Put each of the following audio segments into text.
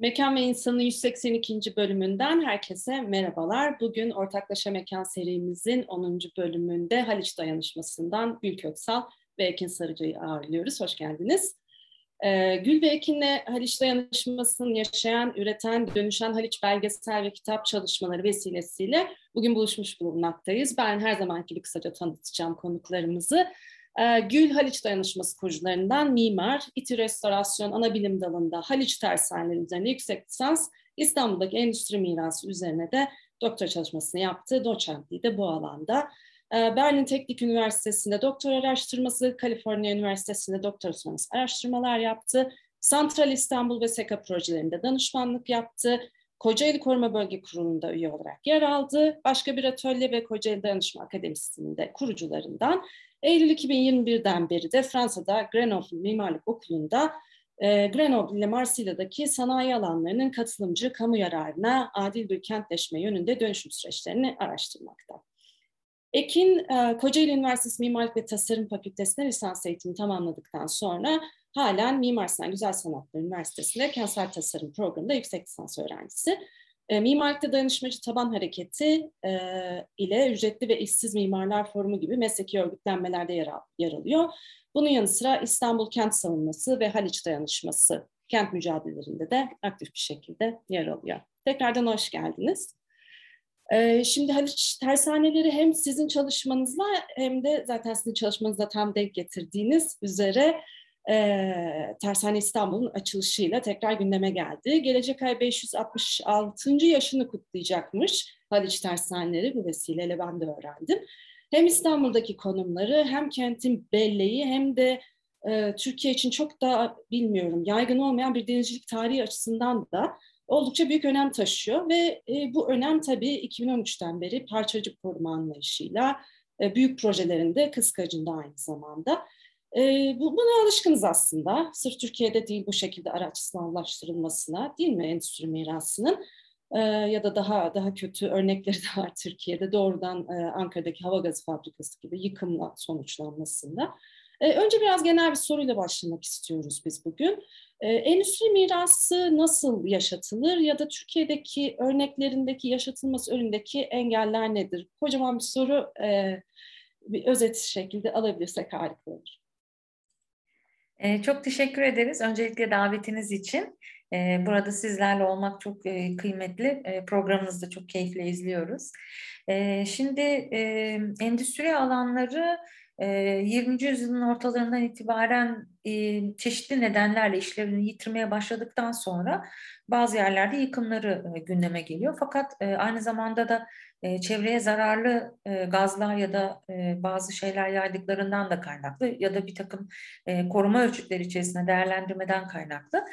Mekan ve İnsan'ın 182. bölümünden herkese merhabalar. Bugün Ortaklaşa Mekan serimizin 10. bölümünde Haliç Dayanışması'ndan Gül Köksal ve Ekin Sarıcı'yı ağırlıyoruz. Hoş geldiniz. Ee, Gül ve Ekin'le Haliç Dayanışması'nın yaşayan, üreten, dönüşen Haliç belgesel ve kitap çalışmaları vesilesiyle bugün buluşmuş bulunmaktayız. Ben her zamanki gibi kısaca tanıtacağım konuklarımızı. Ee, Gül Haliç Dayanışması kurucularından mimar, İTÜ Restorasyon ana bilim dalında Haliç tersaneleri üzerine yüksek lisans, İstanbul'daki endüstri mirası üzerine de doktora çalışmasını yaptı. Doçentliği de bu alanda. Ee, Berlin Teknik Üniversitesi'nde doktor araştırması, Kaliforniya Üniversitesi'nde doktor sonrası araştırmalar yaptı. Santral İstanbul ve SEKA projelerinde danışmanlık yaptı. Kocaeli Koruma Bölge Kurulu'nda üye olarak yer aldı. Başka bir atölye ve Kocaeli Danışma Akademisi'nin de kurucularından. Eylül 2021'den beri de Fransa'da Grenoble Mimarlık Okulu'nda e, Grenoble ile Marsilya'daki sanayi alanlarının katılımcı kamu yararına adil bir kentleşme yönünde dönüşüm süreçlerini araştırmakta. Ekin, e, Kocaeli Üniversitesi Mimarlık ve Tasarım Fakültesi'nde lisans eğitimi tamamladıktan sonra halen Mimar Sinan Güzel Sanatlar Üniversitesi'nde kentsel tasarım programında yüksek lisans öğrencisi. E, Mimarlıkta Dayanışmacı Taban Hareketi e, ile Ücretli ve İşsiz Mimarlar Forumu gibi mesleki örgütlenmelerde yer, yer alıyor. Bunun yanı sıra İstanbul Kent Savunması ve Haliç Dayanışması kent mücadelelerinde de aktif bir şekilde yer alıyor. Tekrardan hoş geldiniz. Ee, şimdi Haliç Tersaneleri hem sizin çalışmanızla hem de zaten sizin çalışmanızla tam denk getirdiğiniz üzere e, Tersane İstanbul'un açılışıyla tekrar gündeme geldi. Gelecek ay 566. yaşını kutlayacakmış Haliç Tersaneleri bu vesileyle ben de öğrendim. Hem İstanbul'daki konumları hem kentin belleği hem de e, Türkiye için çok da bilmiyorum yaygın olmayan bir denizcilik tarihi açısından da oldukça büyük önem taşıyor ve e, bu önem tabii 2013'ten beri parçacık koruma anlayışıyla e, büyük projelerinde kıskacında aynı zamanda. E, bu, buna alışkınız aslında. Sırf Türkiye'de değil bu şekilde araç sınavlaştırılmasına değil mi endüstri mirasının e, ya da daha daha kötü örnekleri de var Türkiye'de doğrudan e, Ankara'daki hava gazı fabrikası gibi yıkımla sonuçlanmasında. E, önce biraz genel bir soruyla başlamak istiyoruz biz bugün. E, endüstri mirası nasıl yaşatılır ya da Türkiye'deki örneklerindeki yaşatılması önündeki engeller nedir? Kocaman bir soru e, bir özet şekilde alabilirsek harika olur. E, çok teşekkür ederiz öncelikle davetiniz için. E, burada sizlerle olmak çok e, kıymetli. E, programınızı da çok keyifle izliyoruz. E, şimdi e, endüstri alanları 20. yüzyılın ortalarından itibaren çeşitli nedenlerle işlevini yitirmeye başladıktan sonra bazı yerlerde yıkımları gündeme geliyor. Fakat aynı zamanda da çevreye zararlı gazlar ya da bazı şeyler yaydıklarından da kaynaklı ya da bir takım koruma ölçütleri içerisinde değerlendirmeden kaynaklı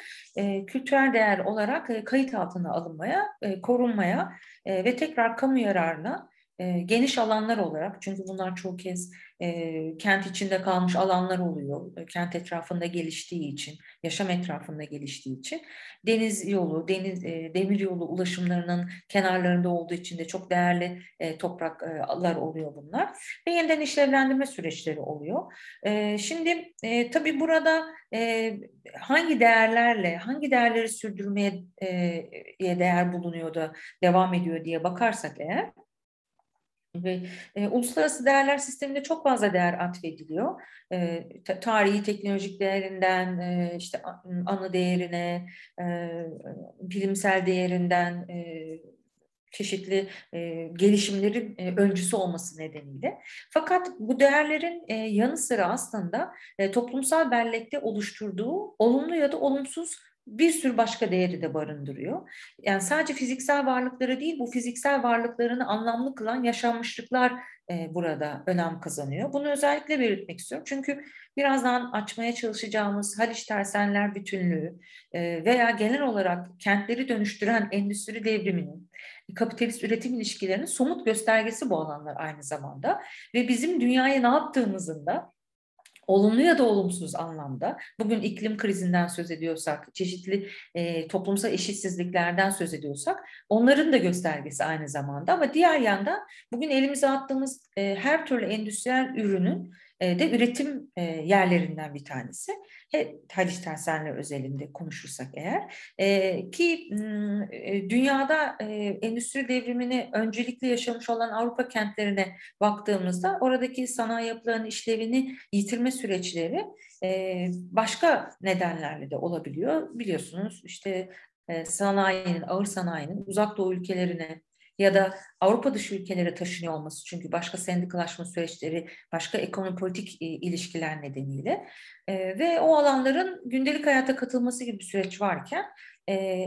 kültürel değer olarak kayıt altına alınmaya, korunmaya ve tekrar kamu yararına e, geniş alanlar olarak çünkü bunlar çok kez e, kent içinde kalmış alanlar oluyor. E, kent etrafında geliştiği için, yaşam etrafında geliştiği için deniz yolu, deniz e, demir yolu ulaşımlarının kenarlarında olduğu için de çok değerli e, topraklar oluyor bunlar ve yeniden işlevlendirme süreçleri oluyor. E, şimdi e, tabii burada e, hangi değerlerle, hangi değerleri sürdürmeye e, değer bulunuyor da devam ediyor diye bakarsak eğer ve e, uluslararası değerler sisteminde çok fazla değer atfediliyor. E, tarihi, teknolojik değerinden, e, işte anı değerine, e, bilimsel değerinden, e, çeşitli e, gelişimlerin e, öncüsü olması nedeniyle. Fakat bu değerlerin e, yanı sıra aslında e, toplumsal bellekte oluşturduğu olumlu ya da olumsuz bir sürü başka değeri de barındırıyor. Yani sadece fiziksel varlıkları değil, bu fiziksel varlıklarını anlamlı kılan yaşanmışlıklar e, burada önem kazanıyor. Bunu özellikle belirtmek istiyorum. Çünkü birazdan açmaya çalışacağımız Haliç Tersenler bütünlüğü e, veya genel olarak kentleri dönüştüren endüstri devriminin, kapitalist üretim ilişkilerinin somut göstergesi bu alanlar aynı zamanda. Ve bizim dünyaya ne yaptığımızın da olumlu ya da olumsuz anlamda bugün iklim krizinden söz ediyorsak, çeşitli e, toplumsal eşitsizliklerden söz ediyorsak onların da göstergesi aynı zamanda. Ama diğer yandan bugün elimize attığımız e, her türlü endüstriyel ürünün de üretim e, yerlerinden bir tanesi. He, Haliç tersaneleri özelinde konuşursak eğer e, ki e, dünyada e, endüstri devrimini öncelikli yaşamış olan Avrupa kentlerine baktığımızda oradaki sanayi yapılarının işlevini yitirme süreçleri e, başka nedenlerle de olabiliyor. Biliyorsunuz işte e, sanayinin, ağır sanayinin uzak doğu ülkelerine ya da Avrupa dışı ülkelere taşınıyor olması çünkü başka sendikalaşma süreçleri, başka ekonomi politik e, ilişkiler nedeniyle. E, ve o alanların gündelik hayata katılması gibi bir süreç varken e,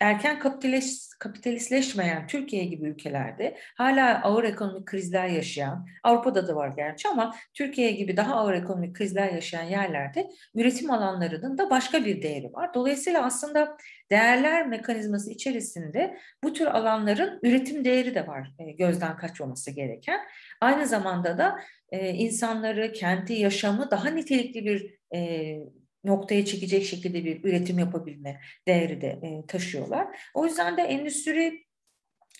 erken kapitalist, kapitalistleşmeyen Türkiye gibi ülkelerde hala ağır ekonomik krizler yaşayan, Avrupa'da da var gerçi ama Türkiye gibi daha ağır ekonomik krizler yaşayan yerlerde üretim alanlarının da başka bir değeri var. Dolayısıyla aslında değerler mekanizması içerisinde bu tür alanların üretim değeri de var e, gözden kaçmaması gereken. Aynı zamanda da e, insanları, kenti, yaşamı daha nitelikli bir e, noktaya çekecek şekilde bir üretim yapabilme değeri de e, taşıyorlar. O yüzden de endüstri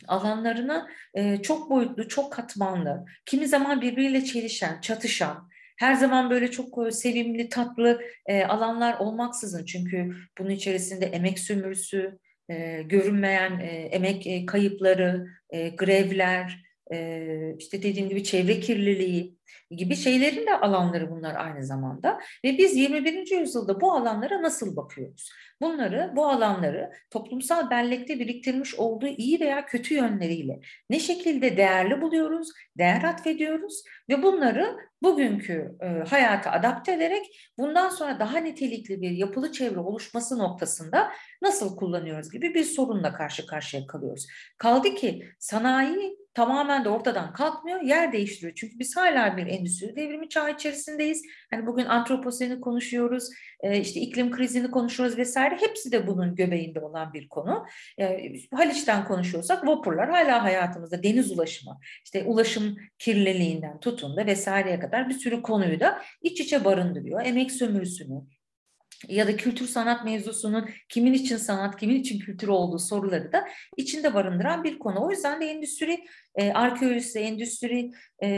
alanlarına e, çok boyutlu, çok katmanlı, kimi zaman birbiriyle çelişen, çatışan, her zaman böyle çok e, sevimli, tatlı e, alanlar olmaksızın çünkü bunun içerisinde emek sömürüsü, e, görünmeyen e, emek e, kayıpları, e, grevler, işte dediğim gibi çevre kirliliği, gibi şeylerin de alanları bunlar aynı zamanda. Ve biz 21. yüzyılda bu alanlara nasıl bakıyoruz? Bunları, bu alanları toplumsal bellekte biriktirmiş olduğu iyi veya kötü yönleriyle ne şekilde değerli buluyoruz, değer atfediyoruz ve bunları bugünkü hayata adapte ederek bundan sonra daha nitelikli bir yapılı çevre oluşması noktasında nasıl kullanıyoruz gibi bir sorunla karşı karşıya kalıyoruz. Kaldı ki sanayi tamamen de ortadan kalkmıyor, yer değiştiriyor. Çünkü biz hala bir endüstri devrimi çağı içerisindeyiz. Hani bugün antroposeni konuşuyoruz, e, işte iklim krizini konuşuyoruz vesaire. Hepsi de bunun göbeğinde olan bir konu. E, Haliç'ten konuşuyorsak vapurlar hala hayatımızda deniz ulaşımı, işte ulaşım kirliliğinden tutun da vesaireye kadar bir sürü konuyu da iç içe barındırıyor. Emek sömürüsünü, ya da kültür sanat mevzusunun kimin için sanat, kimin için kültür olduğu soruları da içinde barındıran bir konu. O yüzden de endüstri e, arkeolojisi, endüstri e,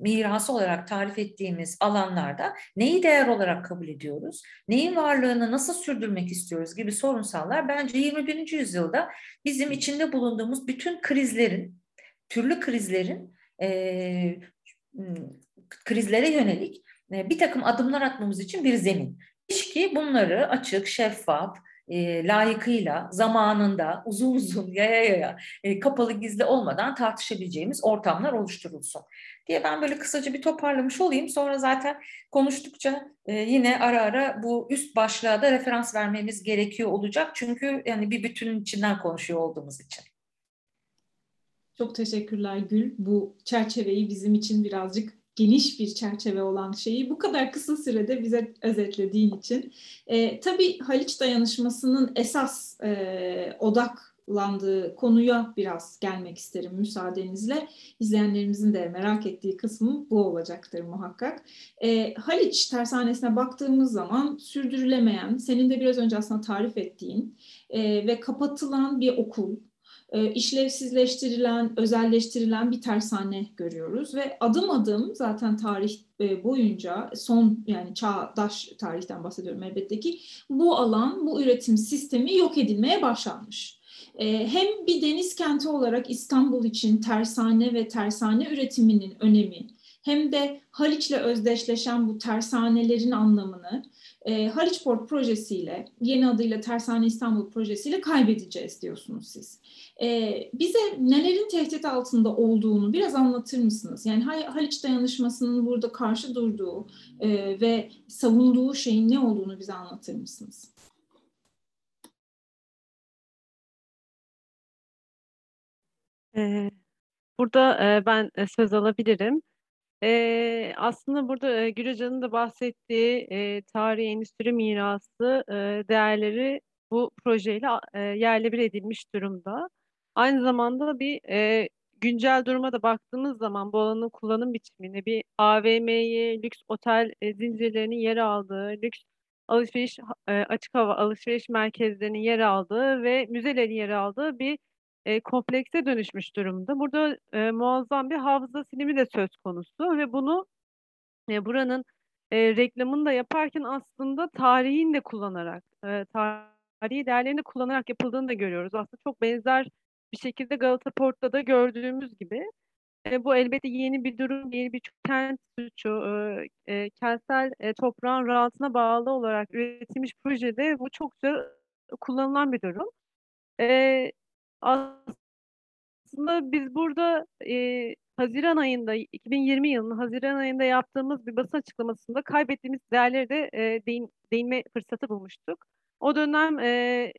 mirası olarak tarif ettiğimiz alanlarda neyi değer olarak kabul ediyoruz, neyin varlığını nasıl sürdürmek istiyoruz gibi sorunsallar bence 21. yüzyılda bizim içinde bulunduğumuz bütün krizlerin, türlü krizlerin e, krizlere yönelik e, bir takım adımlar atmamız için bir zemin. İlişki bunları açık, şeffaf, e, layıkıyla, zamanında, uzun uzun, yaya yaya, e, kapalı gizli olmadan tartışabileceğimiz ortamlar oluşturulsun diye ben böyle kısaca bir toparlamış olayım. Sonra zaten konuştukça e, yine ara ara bu üst başlığa da referans vermemiz gerekiyor olacak. Çünkü yani bir bütünün içinden konuşuyor olduğumuz için. Çok teşekkürler Gül. Bu çerçeveyi bizim için birazcık geniş bir çerçeve olan şeyi bu kadar kısa sürede bize özetlediğin için. E, tabii Haliç Dayanışması'nın esas e, odaklandığı konuya biraz gelmek isterim müsaadenizle. İzleyenlerimizin de merak ettiği kısmı bu olacaktır muhakkak. E, Haliç tersanesine baktığımız zaman sürdürülemeyen, senin de biraz önce aslında tarif ettiğin e, ve kapatılan bir okul, e, işlevsizleştirilen, özelleştirilen bir tersane görüyoruz ve adım adım zaten tarih e, boyunca son yani çağdaş tarihten bahsediyorum elbette ki bu alan, bu üretim sistemi yok edilmeye başlanmış. E, hem bir deniz kenti olarak İstanbul için tersane ve tersane üretiminin önemi hem de Haliç'le özdeşleşen bu tersanelerin anlamını e, Haliç Port projesiyle, yeni adıyla Tersane İstanbul projesiyle kaybedeceğiz diyorsunuz siz. E, bize nelerin tehdit altında olduğunu biraz anlatır mısınız? Yani Haliç Dayanışması'nın burada karşı durduğu e, ve savunduğu şeyin ne olduğunu bize anlatır mısınız? Burada ben söz alabilirim. Ee, aslında burada e, Gül da bahsettiği e, tarihi endüstri mirası e, değerleri bu projeyle e, yerle bir edilmiş durumda. Aynı zamanda bir e, güncel duruma da baktığımız zaman bu alanın kullanım biçimini bir AVM'yi, lüks otel e, zincirlerinin yer aldığı, lüks alışveriş e, açık hava alışveriş merkezlerinin yer aldığı ve müzelerin yer aldığı bir e, komplekse dönüşmüş durumda. Burada e, muazzam bir hafıza silimi de söz konusu ve bunu e, buranın e, reklamını da yaparken aslında tarihini de kullanarak, e, tarihi değerlerini kullanarak yapıldığını da görüyoruz. Aslında çok benzer bir şekilde Galata Port'ta da gördüğümüz gibi. E, bu elbette yeni bir durum, yeni bir kent suçu, e, e, kentsel e, toprağın rahatına bağlı olarak üretilmiş projede bu çokça kullanılan bir durum. E, aslında biz burada e, Haziran ayında, 2020 yılının Haziran ayında yaptığımız bir basın açıklamasında kaybettiğimiz değerleri de e, değin, değinme fırsatı bulmuştuk. O dönem e,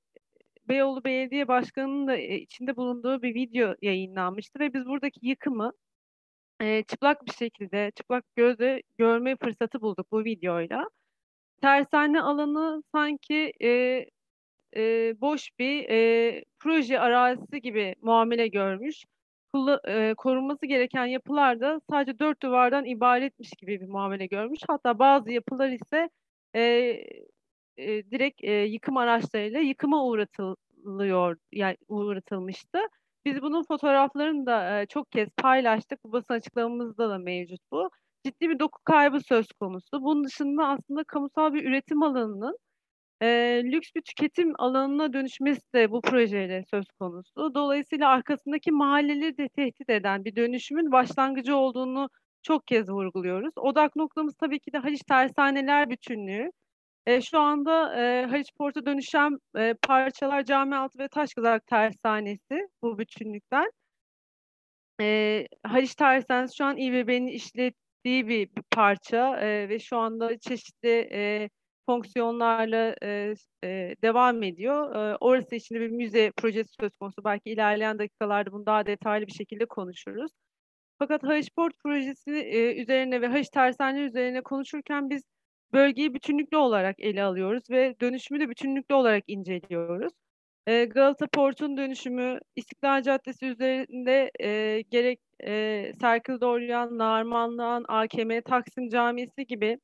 Beyoğlu Belediye Başkanı'nın da içinde bulunduğu bir video yayınlanmıştı ve biz buradaki yıkımı e, çıplak bir şekilde, çıplak gözle görme fırsatı bulduk bu videoyla. Tersane alanı sanki e, e, boş bir e, proje arazisi gibi muamele görmüş. E, korunması gereken yapılar da sadece dört duvardan ibaretmiş gibi bir muamele görmüş. Hatta bazı yapılar ise e, e, direkt e, yıkım araçlarıyla yıkıma uğratılıyor, yani uğratılmıştı. Biz bunun fotoğraflarını da e, çok kez paylaştık. Bu basın açıklamamızda da mevcut bu. Ciddi bir doku kaybı söz konusu. Bunun dışında aslında kamusal bir üretim alanının e, lüks bir tüketim alanına dönüşmesi de bu projeyle söz konusu. Dolayısıyla arkasındaki mahalleleri de tehdit eden bir dönüşümün başlangıcı olduğunu çok kez vurguluyoruz. Odak noktamız tabii ki de Haliç Tersaneler bütünlüğü. E, şu anda e, Haliç Port'a dönüşen e, parçalar Camialtı ve Taşkızak Tersanesi bu bütünlükten. E, Haliç Tersanesi şu an İBB'nin işlettiği bir, bir parça e, ve şu anda çeşitli e, fonksiyonlarla e, e, devam ediyor. E, orası için bir müze projesi söz konusu. Belki ilerleyen dakikalarda bunu daha detaylı bir şekilde konuşuruz. Fakat Haliç Port projesi e, üzerine ve Haliç Tersaneleri üzerine konuşurken biz bölgeyi bütünlüklü olarak ele alıyoruz ve dönüşümü de bütünlüklü olarak inceliyoruz. E, Galata Port'un dönüşümü İstiklal Caddesi üzerinde e, gerek e, Serkil Doğruyan, Narmanlıhan, AKM, Taksim Camisi gibi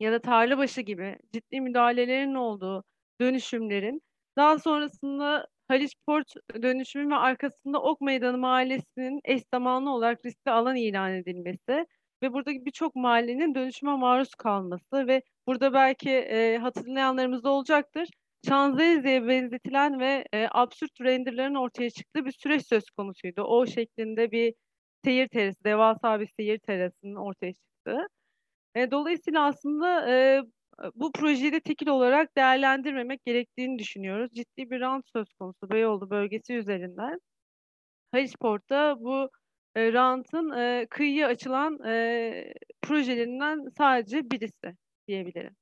ya da Tarlabaşı gibi ciddi müdahalelerin olduğu dönüşümlerin daha sonrasında Haliç Port dönüşümü ve arkasında Ok Meydanı Mahallesi'nin eş zamanlı olarak riskli alan ilan edilmesi ve buradaki birçok mahallenin dönüşüme maruz kalması ve burada belki e, hatırlayanlarımız da olacaktır. Şanzelize'ye benzetilen ve e, absürt renderlerin ortaya çıktığı bir süreç söz konusuydu. O şeklinde bir seyir terası, devasa bir seyir terasının ortaya çıktığı. E, dolayısıyla aslında e, bu projeyi de tekil olarak değerlendirmemek gerektiğini düşünüyoruz. Ciddi bir rant söz konusu Beyoğlu bölgesi üzerinden. Haliçport'ta bu e, rantın e, kıyıya açılan e, projelerinden sadece birisi diyebilirim.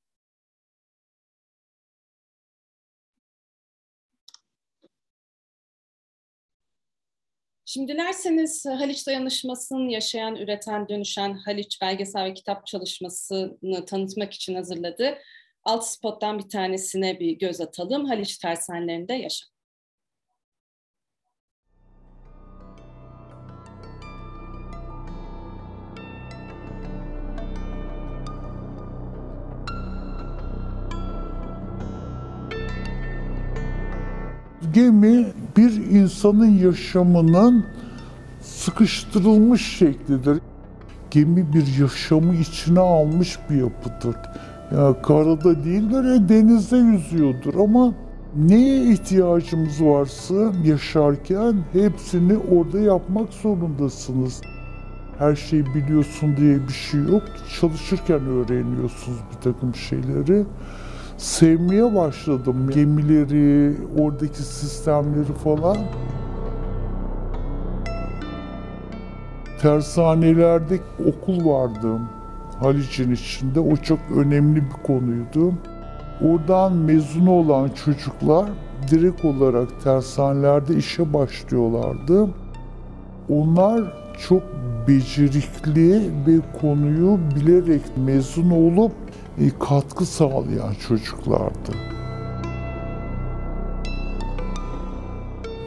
Şimdi dilerseniz Haliç Dayanışması'nın yaşayan, üreten, dönüşen Haliç belgesel ve kitap çalışmasını tanıtmak için hazırladığı alt spottan bir tanesine bir göz atalım. Haliç tersanelerinde yaşam. Gemi bir insanın yaşamının sıkıştırılmış şeklidir. Gemi bir yaşamı içine almış bir yapıdır. Ya karada değil böyle denizde yüzüyordur ama neye ihtiyacımız varsa yaşarken hepsini orada yapmak zorundasınız. Her şeyi biliyorsun diye bir şey yok. Çalışırken öğreniyorsunuz bir takım şeyleri sevmeye başladım. Gemileri, oradaki sistemleri falan. Tersanelerde okul vardı Haliç'in içinde. O çok önemli bir konuydu. Oradan mezun olan çocuklar direkt olarak tersanelerde işe başlıyorlardı. Onlar çok becerikli ve konuyu bilerek mezun olup katkı sağlayan çocuklardı.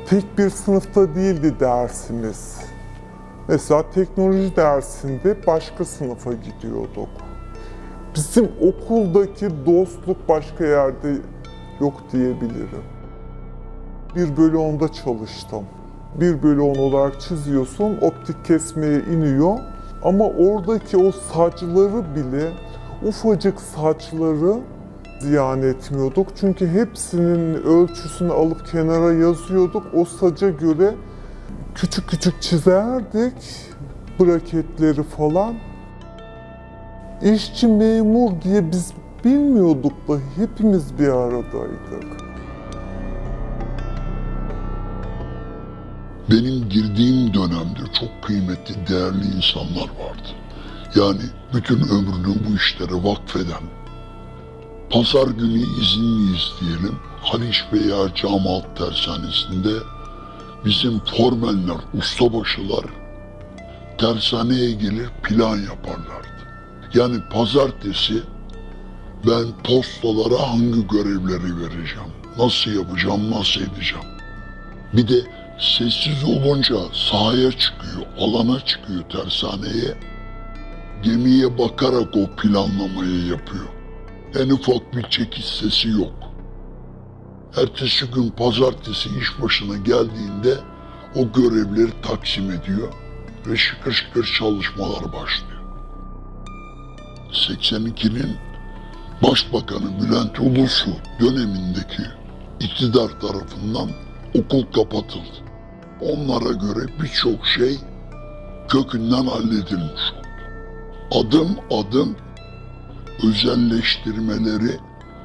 Tek bir sınıfta değildi dersimiz. Mesela teknoloji dersinde başka sınıfa gidiyorduk. Bizim okuldaki dostluk başka yerde yok diyebilirim. Bir bölü onda çalıştım. Bir bölü on olarak çiziyorsun, optik kesmeye iniyor. Ama oradaki o saçları bile ufacık saçları ziyan etmiyorduk. Çünkü hepsinin ölçüsünü alıp kenara yazıyorduk. O saca göre küçük küçük çizerdik braketleri falan. İşçi memur diye biz bilmiyorduk da hepimiz bir aradaydık. Benim girdiğim dönemde çok kıymetli, değerli insanlar vardı. Yani bütün ömrünü bu işlere vakfeden, pazar günü izinliyiz diyelim, Haliç veya Camaat Tersanesi'nde bizim formenler, ustabaşılar tersaneye gelir plan yaparlardı. Yani pazartesi ben postalara hangi görevleri vereceğim, nasıl yapacağım, nasıl edeceğim. Bir de sessiz olunca sahaya çıkıyor, alana çıkıyor tersaneye. Gemiye bakarak o planlamayı yapıyor. En ufak bir çekiş sesi yok. Ertesi gün pazartesi iş başına geldiğinde o görevleri taksim ediyor ve şıkır şıkır çalışmalar başlıyor. 82'nin Başbakanı Bülent Ulusu dönemindeki iktidar tarafından okul kapatıldı. Onlara göre birçok şey kökünden halledilmiş oldu. Adım adım özelleştirmeleri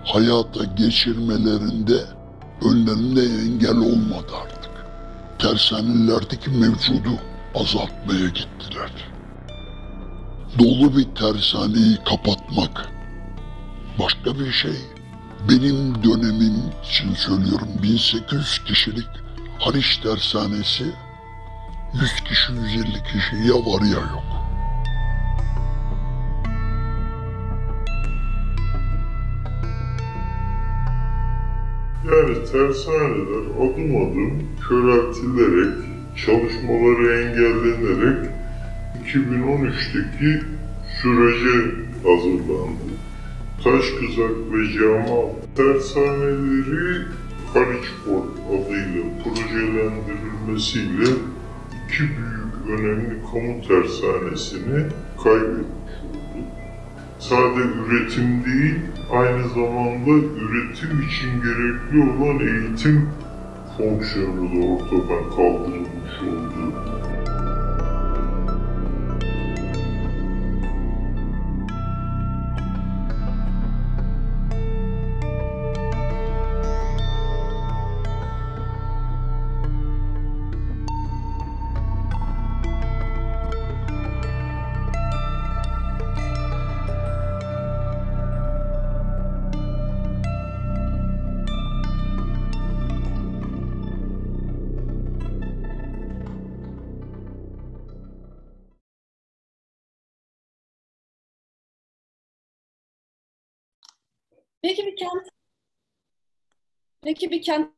hayata geçirmelerinde önlerinde engel olmadı artık. Tersanelerdeki mevcudu azaltmaya gittiler. Dolu bir tersaneyi kapatmak başka bir şey. Benim dönemim için söylüyorum 1800 kişilik Haliç Tersanesi 100 kişi 150 kişi ya var ya yok. Yani tersaneler adım adım köreltilerek, çalışmaları engellenerek 2013'teki sürece hazırlandı. Taş Kızak ve Cama tersaneleri Haliçport adıyla projelendirilmesiyle iki büyük önemli kamu tersanesini kaybetmiş olduk. Sade üretim değil, aynı zamanda üretim için gerekli olan eğitim fonksiyonu da ortadan kaldırılmış oldu. Peki bir kent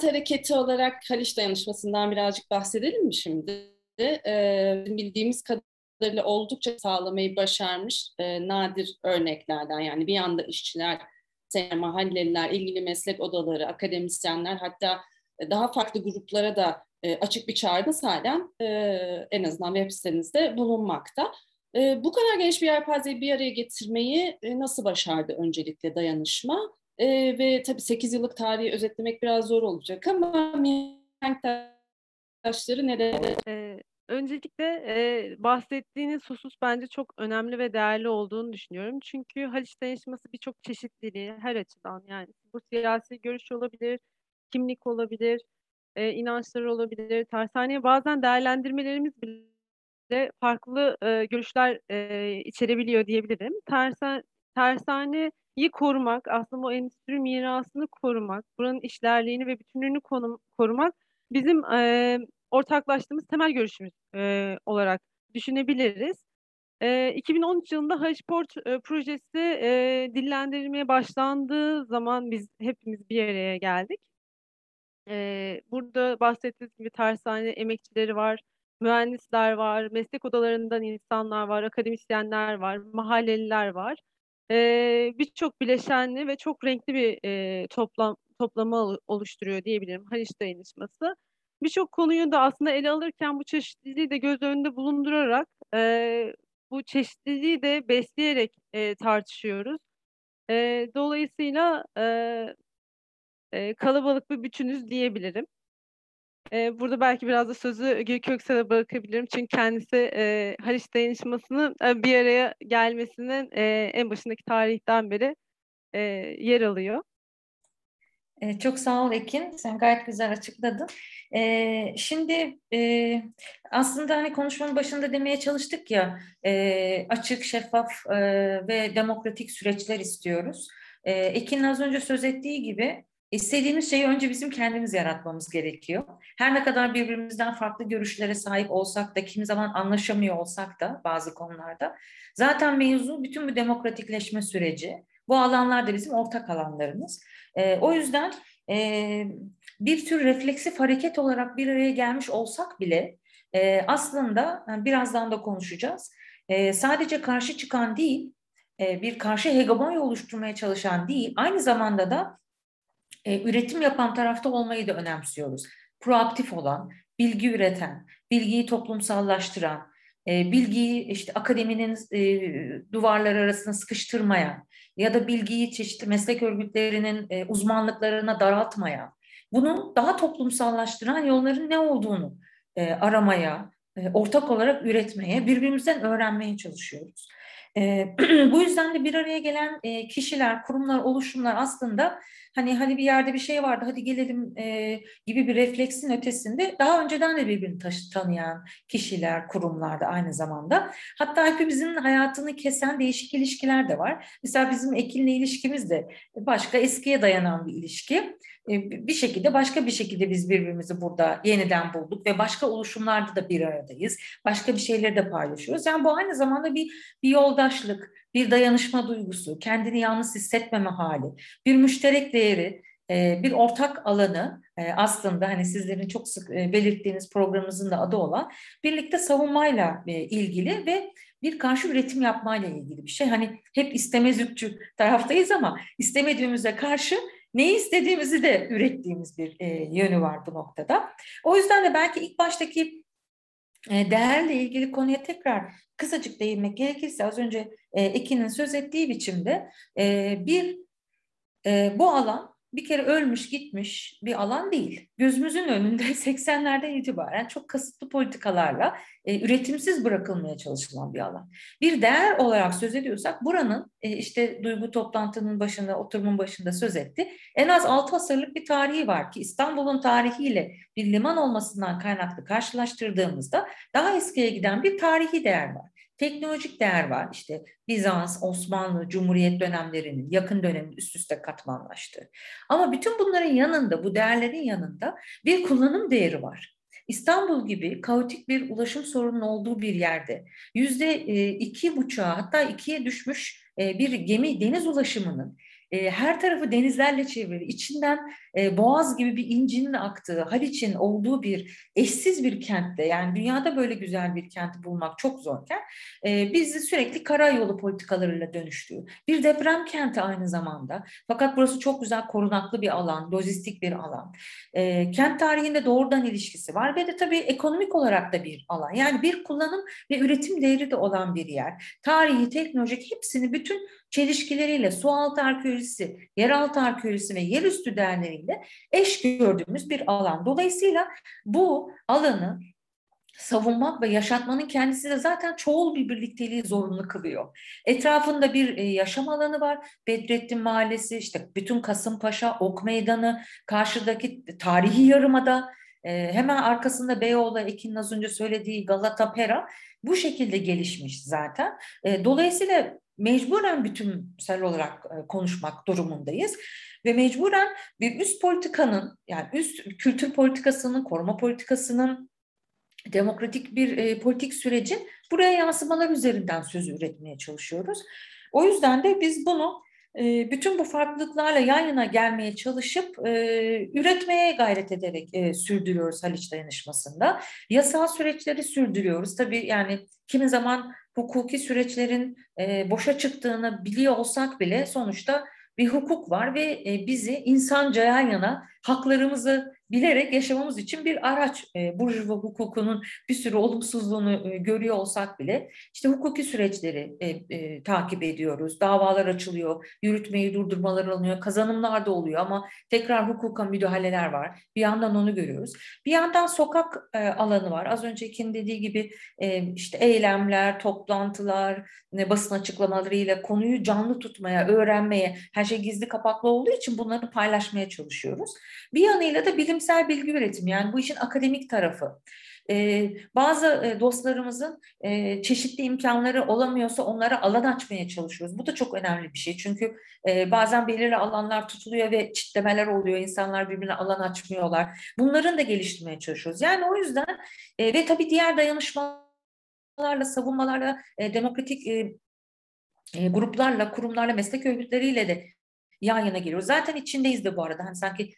hareketi olarak Haliç Dayanışması'ndan birazcık bahsedelim mi şimdi? Ee, bildiğimiz kadarıyla oldukça sağlamayı başarmış e, nadir örneklerden yani bir yanda işçiler, mahalleliler, ilgili meslek odaları, akademisyenler hatta daha farklı gruplara da e, açık bir çağrı halen e, en azından web sitenizde bulunmakta. E, bu kadar geniş bir yelpazeyi bir araya getirmeyi e, nasıl başardı öncelikle dayanışma? E, ve tabii 8 yıllık tarihi özetlemek biraz zor olacak ama mihenk taşları nerede? Ee, öncelikle e, bahsettiğiniz husus bence çok önemli ve değerli olduğunu düşünüyorum. Çünkü Haliç Dayanışması birçok çeşitliliği her açıdan yani bu siyasi görüş olabilir, kimlik olabilir, e, inançlar olabilir, tersaneye bazen değerlendirmelerimiz bile farklı e, görüşler e, içerebiliyor diyebilirim. Tersan, tersaneyi korumak, aslında o endüstri mirasını korumak, buranın işlerliğini ve bütünlüğünü konum, korumak bizim e, ortaklaştığımız temel görüşümüz e, olarak düşünebiliriz. E, 2013 yılında Haliçport e, projesi e, dillendirilmeye başlandığı zaman biz hepimiz bir araya geldik. E, burada bahsettiğiniz gibi tersane emekçileri var, mühendisler var, meslek odalarından insanlar var, akademisyenler var, mahalleliler var. Ee, Birçok bileşenli ve çok renkli bir e, toplam toplama oluşturuyor diyebilirim Haliç Dayanışması. Birçok konuyu da aslında ele alırken bu çeşitliliği de göz önünde bulundurarak e, bu çeşitliliği de besleyerek e, tartışıyoruz. E, dolayısıyla e, e, kalabalık bir bütünüz diyebilirim. E, burada belki biraz da sözü Gül Köksal'a bırakabilirim. Çünkü kendisi e, Haliç Dayanışması'nın e, bir araya gelmesinin e, en başındaki tarihten beri e, yer alıyor. E, çok sağ ol Ekin. Sen gayet güzel açıkladın. E, şimdi e, aslında hani konuşmanın başında demeye çalıştık ya e, açık, şeffaf e, ve demokratik süreçler istiyoruz. E, Ekin'in az önce söz ettiği gibi İstediğimiz şeyi önce bizim kendimiz yaratmamız gerekiyor. Her ne kadar birbirimizden farklı görüşlere sahip olsak da, kimi zaman anlaşamıyor olsak da bazı konularda. Zaten mevzu bütün bu demokratikleşme süreci. Bu alanlar da bizim ortak alanlarımız. E, o yüzden e, bir tür refleksif hareket olarak bir araya gelmiş olsak bile e, aslında yani birazdan da konuşacağız. E, sadece karşı çıkan değil, e, bir karşı hegemonya oluşturmaya çalışan değil, aynı zamanda da e, üretim yapan tarafta olmayı da önemsiyoruz. Proaktif olan, bilgi üreten, bilgiyi toplumsallaştıran, e, bilgiyi işte akademinin e, duvarları arasına sıkıştırmaya ya da bilgiyi çeşitli meslek örgütlerinin e, uzmanlıklarına daraltmaya, bunu daha toplumsallaştıran yolların ne olduğunu e, aramaya, e, ortak olarak üretmeye, birbirimizden öğrenmeye çalışıyoruz. E, bu yüzden de bir araya gelen e, kişiler, kurumlar, oluşumlar aslında hani hani bir yerde bir şey vardı hadi gelelim e, gibi bir refleksin ötesinde daha önceden de birbirini taşı, tanıyan kişiler, kurumlar da aynı zamanda. Hatta hepimizin hayatını kesen değişik ilişkiler de var. Mesela bizim Ekin'le ilişkimiz de başka eskiye dayanan bir ilişki. Bir şekilde başka bir şekilde biz birbirimizi burada yeniden bulduk ve başka oluşumlarda da bir aradayız. Başka bir şeyleri de paylaşıyoruz. Yani bu aynı zamanda bir, bir yoldaşlık, bir dayanışma duygusu, kendini yalnız hissetmeme hali, bir müşterek değeri, e, bir ortak alanı e, aslında hani sizlerin çok sık belirttiğiniz programımızın da adı olan birlikte savunmayla ilgili ve bir karşı üretim yapmayla ilgili bir şey. Hani hep istemezlikçi taraftayız ama istemediğimize karşı ne istediğimizi de ürettiğimiz bir e, yönü var bu noktada. O yüzden de belki ilk baştaki e, değerle ilgili konuya tekrar kısacık değinmek gerekirse az önce e, söz ettiği biçimde e, bir e, bu alan bir kere ölmüş gitmiş bir alan değil. Gözümüzün önünde 80'lerden itibaren çok kasıtlı politikalarla e, üretimsiz bırakılmaya çalışılan bir alan. Bir değer olarak söz ediyorsak buranın işte duygu toplantının başında, oturumun başında söz etti. En az 6 asırlık bir tarihi var ki İstanbul'un tarihiyle bir liman olmasından kaynaklı karşılaştırdığımızda daha eskiye giden bir tarihi değer var teknolojik değer var. İşte Bizans, Osmanlı, Cumhuriyet dönemlerinin yakın dönemin üst üste katmanlaştı. Ama bütün bunların yanında, bu değerlerin yanında bir kullanım değeri var. İstanbul gibi kaotik bir ulaşım sorunun olduğu bir yerde yüzde e, iki buçuğa hatta ikiye düşmüş e, bir gemi deniz ulaşımının e, her tarafı denizlerle çevrili, içinden e, Boğaz gibi bir incinin aktığı, Haliç'in olduğu bir eşsiz bir kentte, yani dünyada böyle güzel bir kenti bulmak çok zorken, e, bizi sürekli karayolu politikalarıyla dönüştüğü, bir deprem kenti aynı zamanda. Fakat burası çok güzel korunaklı bir alan, lojistik bir alan. E, kent tarihinde doğrudan ilişkisi var ve de tabii ekonomik olarak da bir alan. Yani bir kullanım ve üretim değeri de olan bir yer. Tarihi, teknolojik hepsini bütün çelişkileriyle sualtı arkeolojisi, yeraltı arkeolojisi ve yerüstü değerleriyle eş gördüğümüz bir alan. Dolayısıyla bu alanı savunmak ve yaşatmanın kendisi de zaten çoğul bir birlikteliği zorunlu kılıyor. Etrafında bir e, yaşam alanı var. Bedrettin Mahallesi, işte bütün Kasımpaşa, Ok Meydanı, karşıdaki tarihi yarımada, e, hemen arkasında Beyoğlu, Ekin'in az önce söylediği Galata Pera bu şekilde gelişmiş zaten. E, dolayısıyla mecburen bütünsel olarak konuşmak durumundayız. Ve mecburen bir üst politikanın yani üst kültür politikasının, koruma politikasının, demokratik bir e, politik sürecin buraya yansımalar üzerinden söz üretmeye çalışıyoruz. O yüzden de biz bunu e, bütün bu farklılıklarla yan yana gelmeye çalışıp e, üretmeye gayret ederek e, sürdürüyoruz Haliç Dayanışması'nda. Yasal süreçleri sürdürüyoruz. Tabii yani kimi zaman hukuki süreçlerin e, boşa çıktığını biliyor olsak bile sonuçta bir hukuk var ve e, bizi insanca yan yana haklarımızı bilerek yaşamamız için bir araç. E, Burjuva hukukunun bir sürü olumsuzluğunu e, görüyor olsak bile işte hukuki süreçleri e, e, takip ediyoruz. Davalar açılıyor, yürütmeyi durdurmalar alınıyor, kazanımlar da oluyor ama tekrar hukuka müdahaleler var. Bir yandan onu görüyoruz. Bir yandan sokak e, alanı var. Az önceki dediği gibi e, işte eylemler, toplantılar, e, basın açıklamalarıyla konuyu canlı tutmaya, öğrenmeye, her şey gizli kapaklı olduğu için bunları paylaşmaya çalışıyoruz. Bir yanıyla da bilimsel bilgi üretimi yani bu işin akademik tarafı. Ee, bazı e, dostlarımızın e, çeşitli imkanları olamıyorsa onlara alan açmaya çalışıyoruz. Bu da çok önemli bir şey. Çünkü e, bazen belirli alanlar tutuluyor ve çitlemeler oluyor. İnsanlar birbirine alan açmıyorlar. Bunların da geliştirmeye çalışıyoruz. Yani o yüzden e, ve tabii diğer dayanışmalarla, savunmalarla, e, demokratik e, e, gruplarla, kurumlarla, meslek örgütleriyle de yan yana geliyoruz. Zaten içindeyiz de bu arada. Hani sanki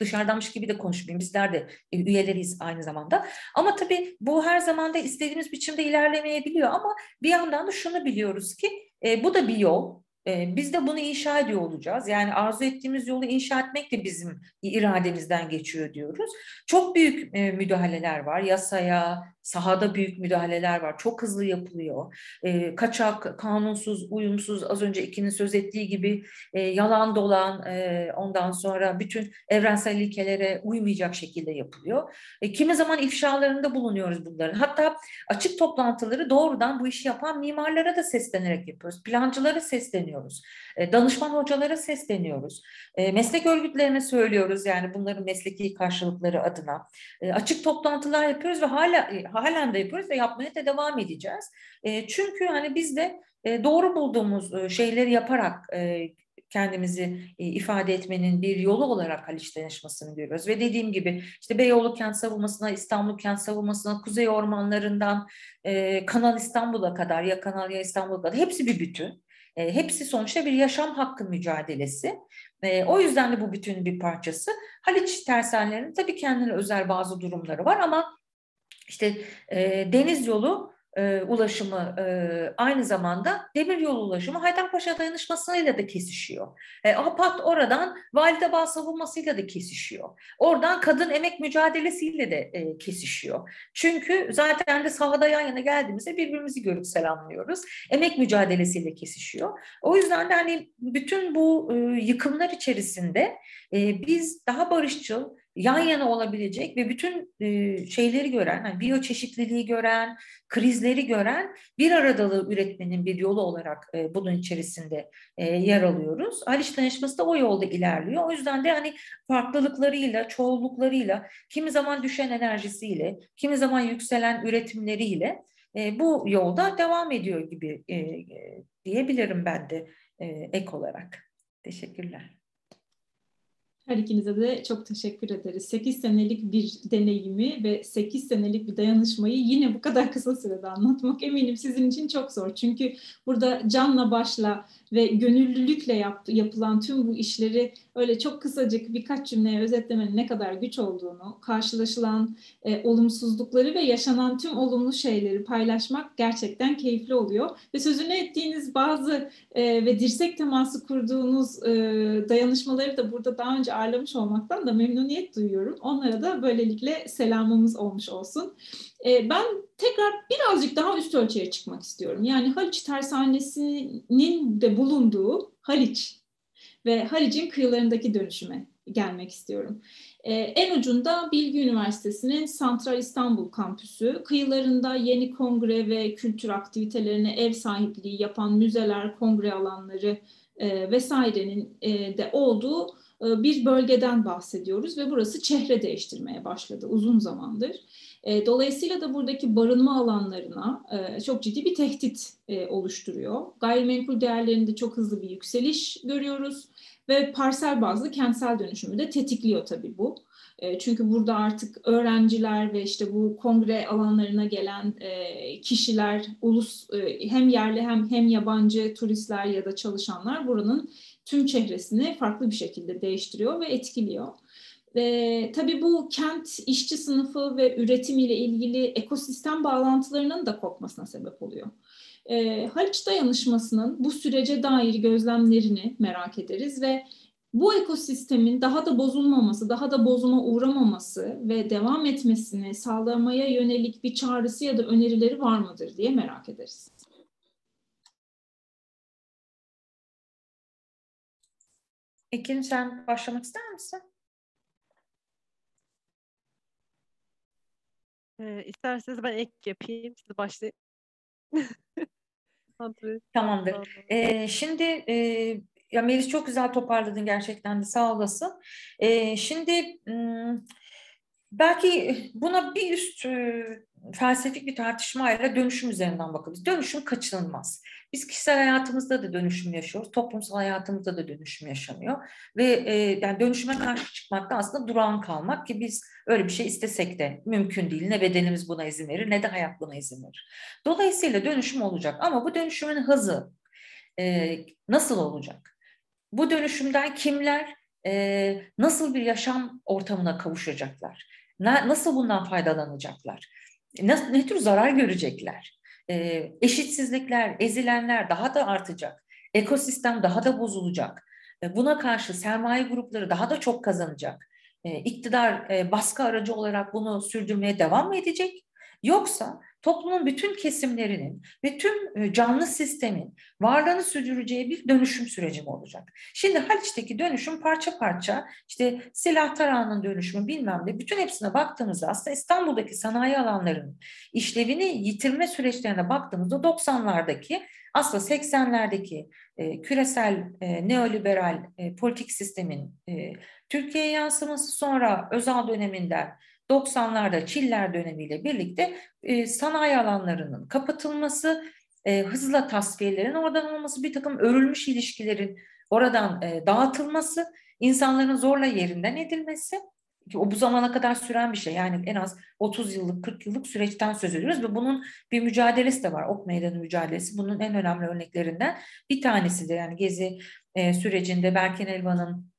dışarıdanmış gibi de konuşmayayım. Bizler de e, üyeleriyiz aynı zamanda. Ama tabii bu her zaman da istediğimiz biçimde ilerlemeyebiliyor. Ama bir yandan da şunu biliyoruz ki e, bu da bir yol. E, biz de bunu inşa ediyor olacağız. Yani arzu ettiğimiz yolu inşa etmek de bizim irademizden geçiyor diyoruz. Çok büyük e, müdahaleler var. Yasaya, Sahada büyük müdahaleler var. Çok hızlı yapılıyor. E, kaçak, kanunsuz, uyumsuz az önce ikinin söz ettiği gibi e, yalan dolan e, ondan sonra bütün evrensel ilkelere uymayacak şekilde yapılıyor. E, kimi zaman ifşalarında bulunuyoruz bunların. Hatta açık toplantıları doğrudan bu işi yapan mimarlara da seslenerek yapıyoruz. Plancılara sesleniyoruz. E, danışman hocalara sesleniyoruz. E, meslek örgütlerine söylüyoruz yani bunların mesleki karşılıkları adına. E, açık toplantılar yapıyoruz ve hala e, halen de yapıyoruz ve yapmaya da devam edeceğiz. E, çünkü hani biz de e, doğru bulduğumuz e, şeyleri yaparak e, kendimizi e, ifade etmenin bir yolu olarak Haliç Dayanışması'nı görüyoruz. Ve dediğim gibi işte Beyoğlu kent savunmasına, İstanbul kent savunmasına, Kuzey ormanlarından e, Kanal İstanbul'a kadar ya Kanal ya İstanbul'a kadar hepsi bir bütün. E, hepsi sonuçta bir yaşam hakkı mücadelesi. E, o yüzden de bu bütünün bir parçası. Haliç tersanelerinin tabii kendine özel bazı durumları var ama işte e, deniz yolu e, ulaşımı e, aynı zamanda demir yolu ulaşımı Haydarpaşa dayanışmasıyla da kesişiyor. E, APAD oradan Validebağ savunmasıyla da kesişiyor. Oradan kadın emek mücadelesiyle de e, kesişiyor. Çünkü zaten de sahada yan yana geldiğimizde birbirimizi görüp selamlıyoruz. Emek mücadelesiyle kesişiyor. O yüzden de hani bütün bu e, yıkımlar içerisinde e, biz daha barışçıl, yan yana olabilecek ve bütün e, şeyleri gören, yani biyoçeşitliliği gören, krizleri gören bir aradalığı üretmenin bir yolu olarak e, bunun içerisinde e, yer alıyoruz. Haliç Dayanışması da o yolda ilerliyor. O yüzden de hani farklılıklarıyla, çoğulluklarıyla, kimi zaman düşen enerjisiyle, kimi zaman yükselen üretimleriyle e, bu yolda devam ediyor gibi e, e, diyebilirim ben de e, ek olarak. Teşekkürler. Her ikinize de çok teşekkür ederiz. 8 senelik bir deneyimi ve 8 senelik bir dayanışmayı yine bu kadar kısa sürede anlatmak eminim sizin için çok zor. Çünkü burada canla başla ve gönüllülükle yap, yapılan tüm bu işleri öyle çok kısacık birkaç cümleye özetlemenin ne kadar güç olduğunu, karşılaşılan e, olumsuzlukları ve yaşanan tüm olumlu şeyleri paylaşmak gerçekten keyifli oluyor. Ve sözünü ettiğiniz bazı e, ve dirsek teması kurduğunuz e, dayanışmaları da burada daha önce ağırlamış olmaktan da memnuniyet duyuyorum. Onlara da böylelikle selamımız olmuş olsun. E, ben tekrar birazcık daha üst ölçüye çıkmak istiyorum. Yani Haliç Tersanesi'nin de bulunduğu Haliç ve Haliç'in kıyılarındaki dönüşüme gelmek istiyorum. Ee, en ucunda Bilgi Üniversitesi'nin Santral İstanbul kampüsü, kıyılarında yeni kongre ve kültür aktivitelerine ev sahipliği yapan müzeler, kongre alanları e, vesairenin e, de olduğu bir bölgeden bahsediyoruz ve burası çehre değiştirmeye başladı uzun zamandır. E, dolayısıyla da buradaki barınma alanlarına e, çok ciddi bir tehdit oluşturuyor. Gayrimenkul değerlerinde çok hızlı bir yükseliş görüyoruz ve parsel bazlı kentsel dönüşümü de tetikliyor tabii bu. Çünkü burada artık öğrenciler ve işte bu kongre alanlarına gelen kişiler, ulus hem yerli hem hem yabancı turistler ya da çalışanlar buranın tüm çehresini farklı bir şekilde değiştiriyor ve etkiliyor. E, tabii bu kent işçi sınıfı ve üretim ile ilgili ekosistem bağlantılarının da kopmasına sebep oluyor. E, Haliç dayanışmasının bu sürece dair gözlemlerini merak ederiz ve bu ekosistemin daha da bozulmaması, daha da bozuma uğramaması ve devam etmesini sağlamaya yönelik bir çağrısı ya da önerileri var mıdır diye merak ederiz. Ekin sen başlamak ister misin? Ee, isterseniz ben ek yapayım. Siz başlayın. Tamamdır. Ee, şimdi e, ya Melis çok güzel toparladın gerçekten de sağ olasın. Ee, şimdi belki buna bir üst e, felsefik bir tartışmayla dönüşüm üzerinden bakalım. Dönüşüm kaçınılmaz. Biz kişisel hayatımızda da dönüşüm yaşıyoruz, toplumsal hayatımızda da dönüşüm yaşanıyor ve e, yani dönüşüme karşı çıkmak da aslında durağan kalmak ki biz öyle bir şey istesek de mümkün değil. Ne bedenimiz buna izin verir ne de hayat buna izin verir. Dolayısıyla dönüşüm olacak ama bu dönüşümün hızı e, nasıl olacak? Bu dönüşümden kimler e, nasıl bir yaşam ortamına kavuşacaklar? Na, nasıl bundan faydalanacaklar? Ne, ne tür zarar görecekler? E, eşitsizlikler, ezilenler daha da artacak. Ekosistem daha da bozulacak. E, buna karşı sermaye grupları daha da çok kazanacak. E, iktidar e, baskı aracı olarak bunu sürdürmeye devam mı edecek? Yoksa toplumun bütün kesimlerinin ve tüm canlı sistemin varlığını sürdüreceği bir dönüşüm süreci mi olacak? Şimdi Haliç'teki dönüşüm parça parça işte silah tarağının dönüşümü bilmem ne bütün hepsine baktığımızda aslında İstanbul'daki sanayi alanlarının işlevini yitirme süreçlerine baktığımızda 90'lardaki aslında 80'lerdeki e, küresel e, neoliberal e, politik sistemin e, Türkiye'ye yansıması sonra Özal döneminden 90'larda Çiller dönemiyle birlikte e, sanayi alanlarının kapatılması, e, hızla tasfiyelerin oradan olması, bir takım örülmüş ilişkilerin oradan e, dağıtılması, insanların zorla yerinden edilmesi ki o bu zamana kadar süren bir şey. Yani en az 30 yıllık, 40 yıllık süreçten söz ediyoruz ve bunun bir mücadelesi de var. Ok meydanı mücadelesi bunun en önemli örneklerinden bir tanesi de yani Gezi e, sürecinde Berken Elvan'ın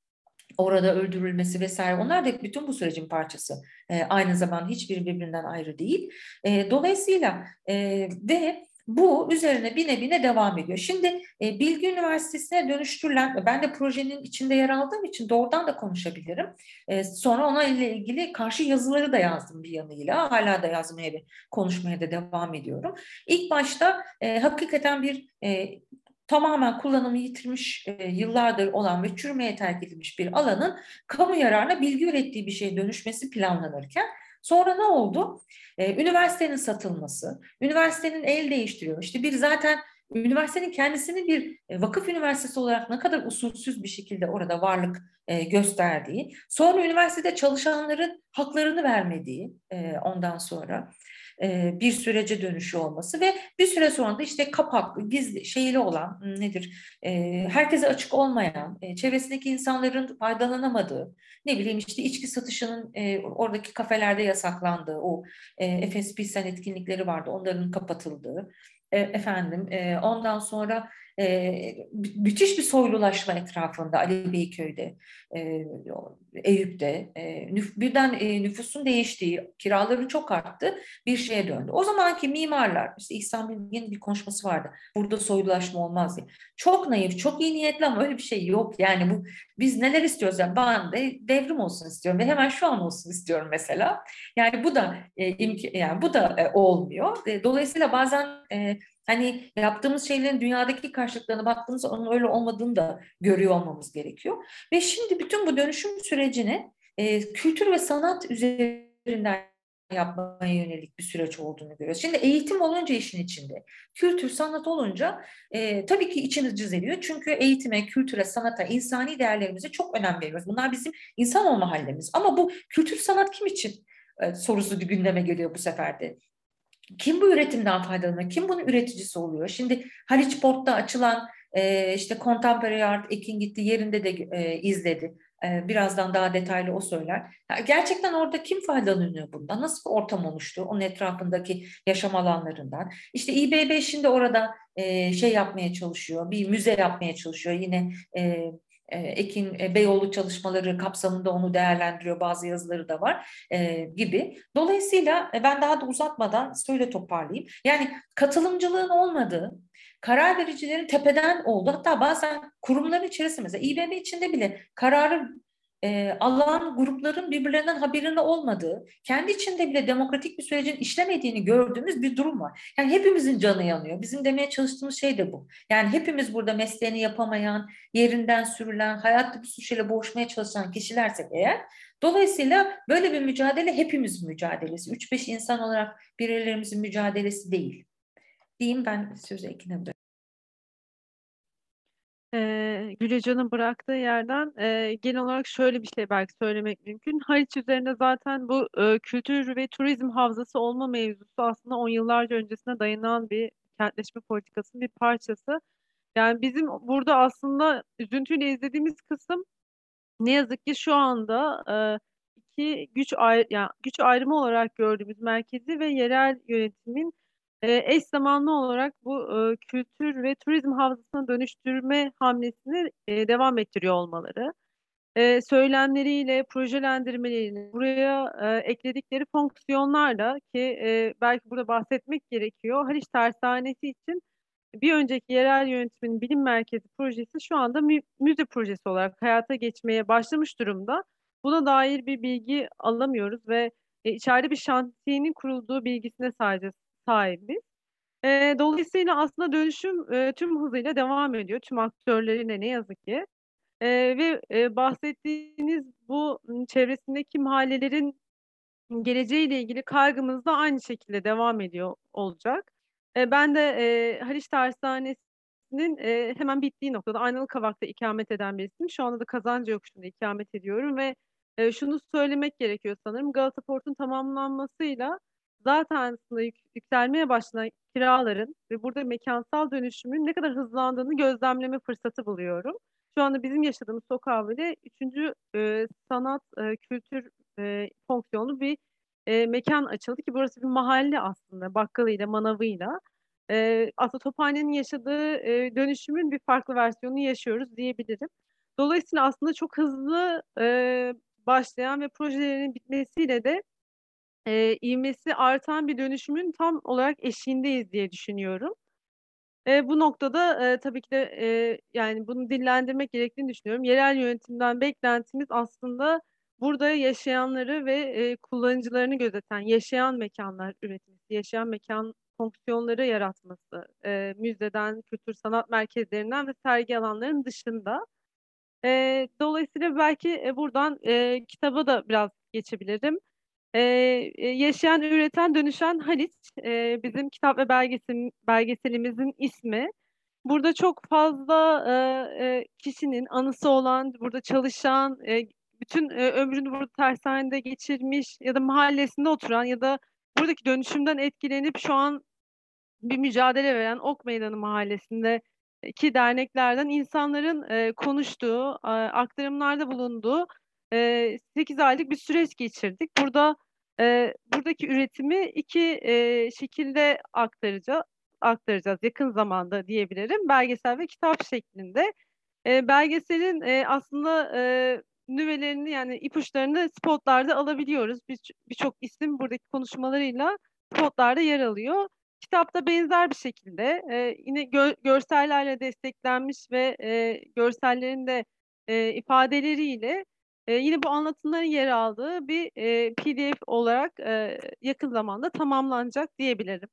orada öldürülmesi vesaire onlar da bütün bu sürecin parçası. E, aynı zamanda hiçbir birbirinden ayrı değil. E, dolayısıyla e, ve bu üzerine bine bine devam ediyor. Şimdi e, Bilgi Üniversitesi'ne dönüştürülen, ben de projenin içinde yer aldığım için doğrudan da konuşabilirim. E, sonra ona ile ilgili karşı yazıları da yazdım bir yanıyla. Hala da yazmaya ve konuşmaya da devam ediyorum. İlk başta e, hakikaten bir e, tamamen kullanımı yitirmiş e, yıllardır olan ve çürümeye terk edilmiş bir alanın kamu yararına bilgi ürettiği bir şeye dönüşmesi planlanırken sonra ne oldu? E, üniversitenin satılması, üniversitenin el değiştiriyor. İşte bir zaten üniversitenin kendisini bir e, vakıf üniversitesi olarak ne kadar usulsüz bir şekilde orada varlık e, gösterdiği, sonra üniversitede çalışanların haklarını vermediği e, ondan sonra bir sürece dönüşü olması ve bir süre sonra da işte kapaklı, gizli, şeyli olan nedir? E, herkese açık olmayan, e, çevresindeki insanların faydalanamadığı, ne bileyim işte içki satışının e, oradaki kafelerde yasaklandığı, o e, Efes Pilsen etkinlikleri vardı, onların kapatıldığı, e, efendim e, ondan sonra e, müthiş bir soylulaşma etrafında Ali Beyköy'de, e, Eyüp'te e, nüf, birden e, nüfusun değiştiği, kiraların çok arttı bir şeye döndü. O zamanki mimarlar, işte İhsan Bilgin'in bir konuşması vardı. Burada soylulaşma olmaz diye. Çok naif, çok iyi niyetli ama öyle bir şey yok. Yani bu biz neler istiyoruz? Yani ben de devrim olsun istiyorum ve hemen şu an olsun istiyorum mesela. Yani bu da e, imk yani bu da e, olmuyor. E, dolayısıyla bazen e, Hani yaptığımız şeylerin dünyadaki karşılıklarına baktığımızda onun öyle olmadığını da görüyor olmamız gerekiyor. Ve şimdi bütün bu dönüşüm sürecini e, kültür ve sanat üzerinden yapmaya yönelik bir süreç olduğunu görüyoruz. Şimdi eğitim olunca işin içinde, kültür, sanat olunca e, tabii ki içiniz cız Çünkü eğitime, kültüre, sanata, insani değerlerimize çok önem veriyoruz. Bunlar bizim insan olma hallerimiz. Ama bu kültür, sanat kim için e, sorusu gündeme geliyor bu sefer de. Kim bu üretimden faydalanıyor? Kim bunun üreticisi oluyor? Şimdi Haliç Port'ta açılan e, işte Contemporary Art Ekin gitti yerinde de e, izledi. E, birazdan daha detaylı o söyler. gerçekten orada kim faydalanıyor bundan? Nasıl bir ortam oluştu? Onun etrafındaki yaşam alanlarından. İşte İBB şimdi orada e, şey yapmaya çalışıyor. Bir müze yapmaya çalışıyor. Yine e, Ekin Beyoğlu çalışmaları kapsamında onu değerlendiriyor. Bazı yazıları da var e, gibi. Dolayısıyla ben daha da uzatmadan şöyle toparlayayım. Yani katılımcılığın olmadığı, karar vericilerin tepeden oldu. Hatta bazen kurumların içerisinde mesela İBB içinde bile kararı e, alan grupların birbirlerinden haberinde olmadığı, kendi içinde bile demokratik bir sürecin işlemediğini gördüğümüz bir durum var. Yani hepimizin canı yanıyor. Bizim demeye çalıştığımız şey de bu. Yani hepimiz burada mesleğini yapamayan, yerinden sürülen, hayatta bir şeyle boğuşmaya çalışan kişilersek eğer, dolayısıyla böyle bir mücadele hepimiz mücadelesi. 3-5 insan olarak bireylerimizin mücadelesi değil. Diyeyim ben sözü Ekin'e bırakayım e, Gülecan'ın bıraktığı yerden e, genel olarak şöyle bir şey belki söylemek mümkün. Haliç üzerinde zaten bu e, kültür ve turizm havzası olma mevzusu aslında on yıllarca öncesine dayanan bir kentleşme politikasının bir parçası. Yani bizim burada aslında üzüntüyle izlediğimiz kısım ne yazık ki şu anda e, iki güç ayrı, yani güç ayrımı olarak gördüğümüz merkezi ve yerel yönetimin e, eş zamanlı olarak bu e, kültür ve turizm havzasına dönüştürme hamlesini e, devam ettiriyor olmaları. E, söylemleriyle, projelendirmeleriyle, buraya e, ekledikleri fonksiyonlarla ki e, belki burada bahsetmek gerekiyor. Haliç Tersanesi için bir önceki yerel yönetimin bilim merkezi projesi şu anda mü müze projesi olarak hayata geçmeye başlamış durumda. Buna dair bir bilgi alamıyoruz ve e, içeride bir şantiyenin kurulduğu bilgisine sadece sahibiz. E, dolayısıyla aslında dönüşüm e, tüm hızıyla devam ediyor. Tüm aktörlerine ne yazık ki. E, ve e, bahsettiğiniz bu çevresindeki mahallelerin geleceğiyle ilgili kaygımız da aynı şekilde devam ediyor olacak. E, ben de e, Haliç Tersanesi'nin e, hemen bittiği noktada Aynalı Kavak'ta ikamet eden birisiyim. Şu anda da Kazancı Yokuşu'nda ikamet ediyorum ve e, şunu söylemek gerekiyor sanırım. Galata Port'un tamamlanmasıyla zaten aslında yük, yükselmeye başlayan kiraların ve burada mekansal dönüşümün ne kadar hızlandığını gözlemleme fırsatı buluyorum. Şu anda bizim yaşadığımız sokağa bile üçüncü e, sanat, e, kültür e, fonksiyonlu bir e, mekan açıldı ki burası bir mahalle aslında bakkalıyla, manavıyla. E, aslında Tophane'nin yaşadığı e, dönüşümün bir farklı versiyonunu yaşıyoruz diyebilirim. Dolayısıyla aslında çok hızlı e, başlayan ve projelerin bitmesiyle de e, ivmesi artan bir dönüşümün tam olarak eşiğindeyiz diye düşünüyorum. E, bu noktada e, tabii ki de e, yani bunu dillendirmek gerektiğini düşünüyorum. Yerel yönetimden beklentimiz aslında burada yaşayanları ve e, kullanıcılarını gözeten yaşayan mekanlar üretmesi, yaşayan mekan fonksiyonları yaratması, e, müzeden, kültür sanat merkezlerinden ve sergi alanlarının dışında. E, dolayısıyla belki e, buradan e, kitaba da biraz geçebilirim. Ee, yaşayan, üreten, dönüşen Haliç e, bizim kitap ve belgesel, belgeselimizin ismi. Burada çok fazla e, kişinin anısı olan, burada çalışan, e, bütün e, ömrünü burada tersanede geçirmiş ya da mahallesinde oturan ya da buradaki dönüşümden etkilenip şu an bir mücadele veren Ok Meydanı Mahallesi'nde ki derneklerden insanların e, konuştuğu, e, aktarımlarda bulunduğu e, 8 aylık bir süreç geçirdik. Burada e, buradaki üretimi iki e, şekilde aktaracağız, aktaracağız yakın zamanda diyebilirim. Belgesel ve kitap şeklinde. E, belgeselin e, aslında e, nüvelerini yani ipuçlarını spotlarda alabiliyoruz. Birçok bir isim buradaki konuşmalarıyla spotlarda yer alıyor. Kitapta benzer bir şekilde e, yine gö görsellerle desteklenmiş ve e, görsellerin de e, ifadeleriyle e, yine bu anlatımların yer aldığı bir e, PDF olarak e, yakın zamanda tamamlanacak diyebilirim.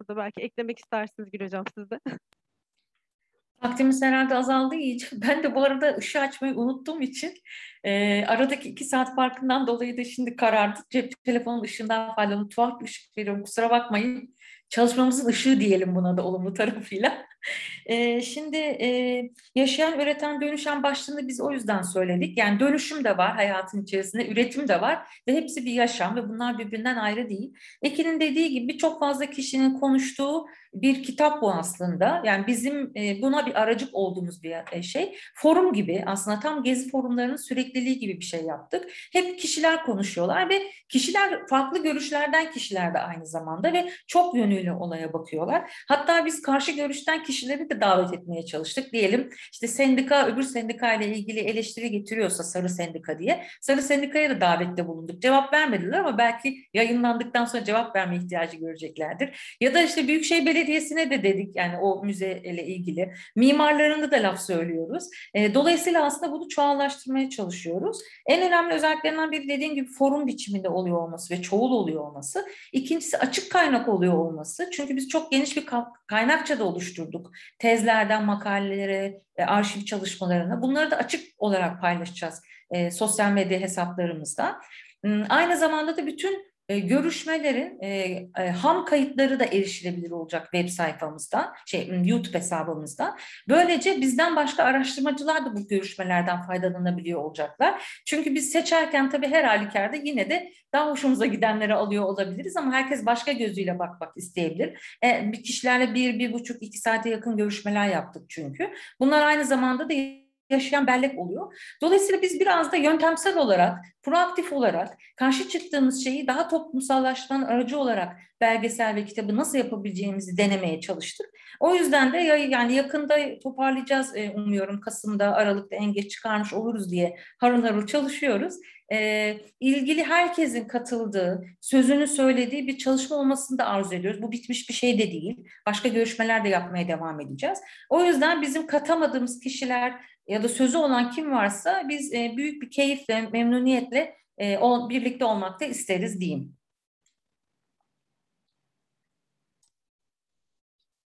Burada belki eklemek istersiniz Gül Hocam siz de. Vaktimiz herhalde azaldığı için ben de bu arada ışığı açmayı unuttuğum için e, aradaki iki saat farkından dolayı da şimdi karardı. Cep telefonun ışığından faydalanıp tuhaf bir ışık veriyorum kusura bakmayın. Çalışmamızın ışığı diyelim buna da olumlu tarafıyla. E, şimdi e, yaşayan, üreten, dönüşen başlığını biz o yüzden söyledik. Yani dönüşüm de var hayatın içerisinde, üretim de var ve hepsi bir yaşam ve bunlar birbirinden ayrı değil. Ekin'in dediği gibi çok fazla kişinin konuştuğu bir kitap bu aslında. Yani bizim e, buna bir aracık olduğumuz bir e, şey. Forum gibi aslında tam gezi forumlarının sürekliliği gibi bir şey yaptık. Hep kişiler konuşuyorlar ve kişiler farklı görüşlerden kişiler de aynı zamanda ve çok yönlü yönüyle olaya bakıyorlar. Hatta biz karşı görüşten kişileri de davet etmeye çalıştık. Diyelim işte sendika öbür sendika ile ilgili eleştiri getiriyorsa sarı sendika diye sarı sendikaya da davette bulunduk. Cevap vermediler ama belki yayınlandıktan sonra cevap verme ihtiyacı göreceklerdir. Ya da işte Büyükşehir Belediyesi'ne de dedik yani o müze ile ilgili. Mimarlarında da laf söylüyoruz. E, dolayısıyla aslında bunu çoğallaştırmaya çalışıyoruz. En önemli özelliklerinden biri dediğim gibi forum biçiminde oluyor olması ve çoğul oluyor olması. İkincisi açık kaynak oluyor olması. Çünkü biz çok geniş bir kaynakça da oluşturduk. Tezlerden makalelere, e, arşiv çalışmalarına. Bunları da açık olarak paylaşacağız e, sosyal medya hesaplarımızda. Hmm, aynı zamanda da bütün e, görüşmelerin e, e, ham kayıtları da erişilebilir olacak web sayfamızda, şey YouTube hesabımızda. Böylece bizden başka araştırmacılar da bu görüşmelerden faydalanabiliyor olacaklar. Çünkü biz seçerken tabii her halükarda yine de daha hoşumuza gidenleri alıyor olabiliriz ama herkes başka gözüyle bakmak isteyebilir. E, kişilerle bir, bir buçuk, iki saate yakın görüşmeler yaptık çünkü. Bunlar aynı zamanda da yaşayan bellek oluyor. Dolayısıyla biz biraz da yöntemsel olarak, proaktif olarak karşı çıktığımız şeyi daha toplumsallaştıran aracı olarak belgesel ve kitabı nasıl yapabileceğimizi denemeye çalıştık. O yüzden de yani yakında toparlayacağız e, umuyorum. Kasım'da, Aralık'ta en geç çıkarmış oluruz diye harıl harıl çalışıyoruz. E, ilgili herkesin katıldığı, sözünü söylediği bir çalışma olmasını da arzu ediyoruz. Bu bitmiş bir şey de değil. Başka görüşmeler de yapmaya devam edeceğiz. O yüzden bizim katamadığımız kişiler ya da sözü olan kim varsa biz e, büyük bir keyifle, memnuniyetle e, birlikte olmakta isteriz diyeyim.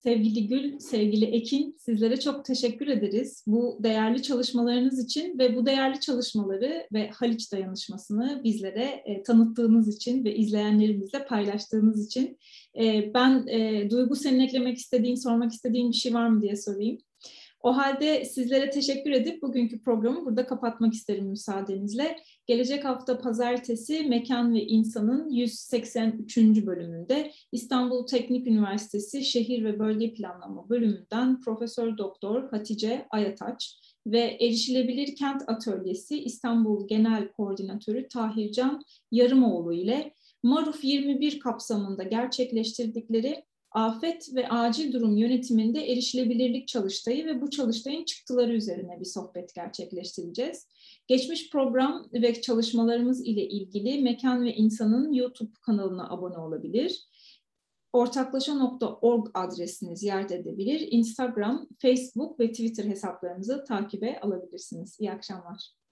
Sevgili Gül, sevgili Ekin, sizlere çok teşekkür ederiz. Bu değerli çalışmalarınız için ve bu değerli çalışmaları ve Haliç Dayanışması'nı bizlere e, tanıttığınız için ve izleyenlerimizle paylaştığınız için. E, ben e, Duygu senin eklemek istediğin, sormak istediğin bir şey var mı diye sorayım. O halde sizlere teşekkür edip bugünkü programı burada kapatmak isterim müsaadenizle. Gelecek hafta pazartesi Mekan ve İnsan'ın 183. bölümünde İstanbul Teknik Üniversitesi Şehir ve Bölge Planlama bölümünden Profesör Doktor Hatice Ayataç ve Erişilebilir Kent Atölyesi İstanbul Genel Koordinatörü Tahircan Yarımoğlu ile Maruf 21 kapsamında gerçekleştirdikleri afet ve acil durum yönetiminde erişilebilirlik çalıştayı ve bu çalıştayın çıktıları üzerine bir sohbet gerçekleştireceğiz. Geçmiş program ve çalışmalarımız ile ilgili Mekan ve İnsan'ın YouTube kanalına abone olabilir. Ortaklaşa.org adresini ziyaret edebilir. Instagram, Facebook ve Twitter hesaplarımızı takibe alabilirsiniz. İyi akşamlar.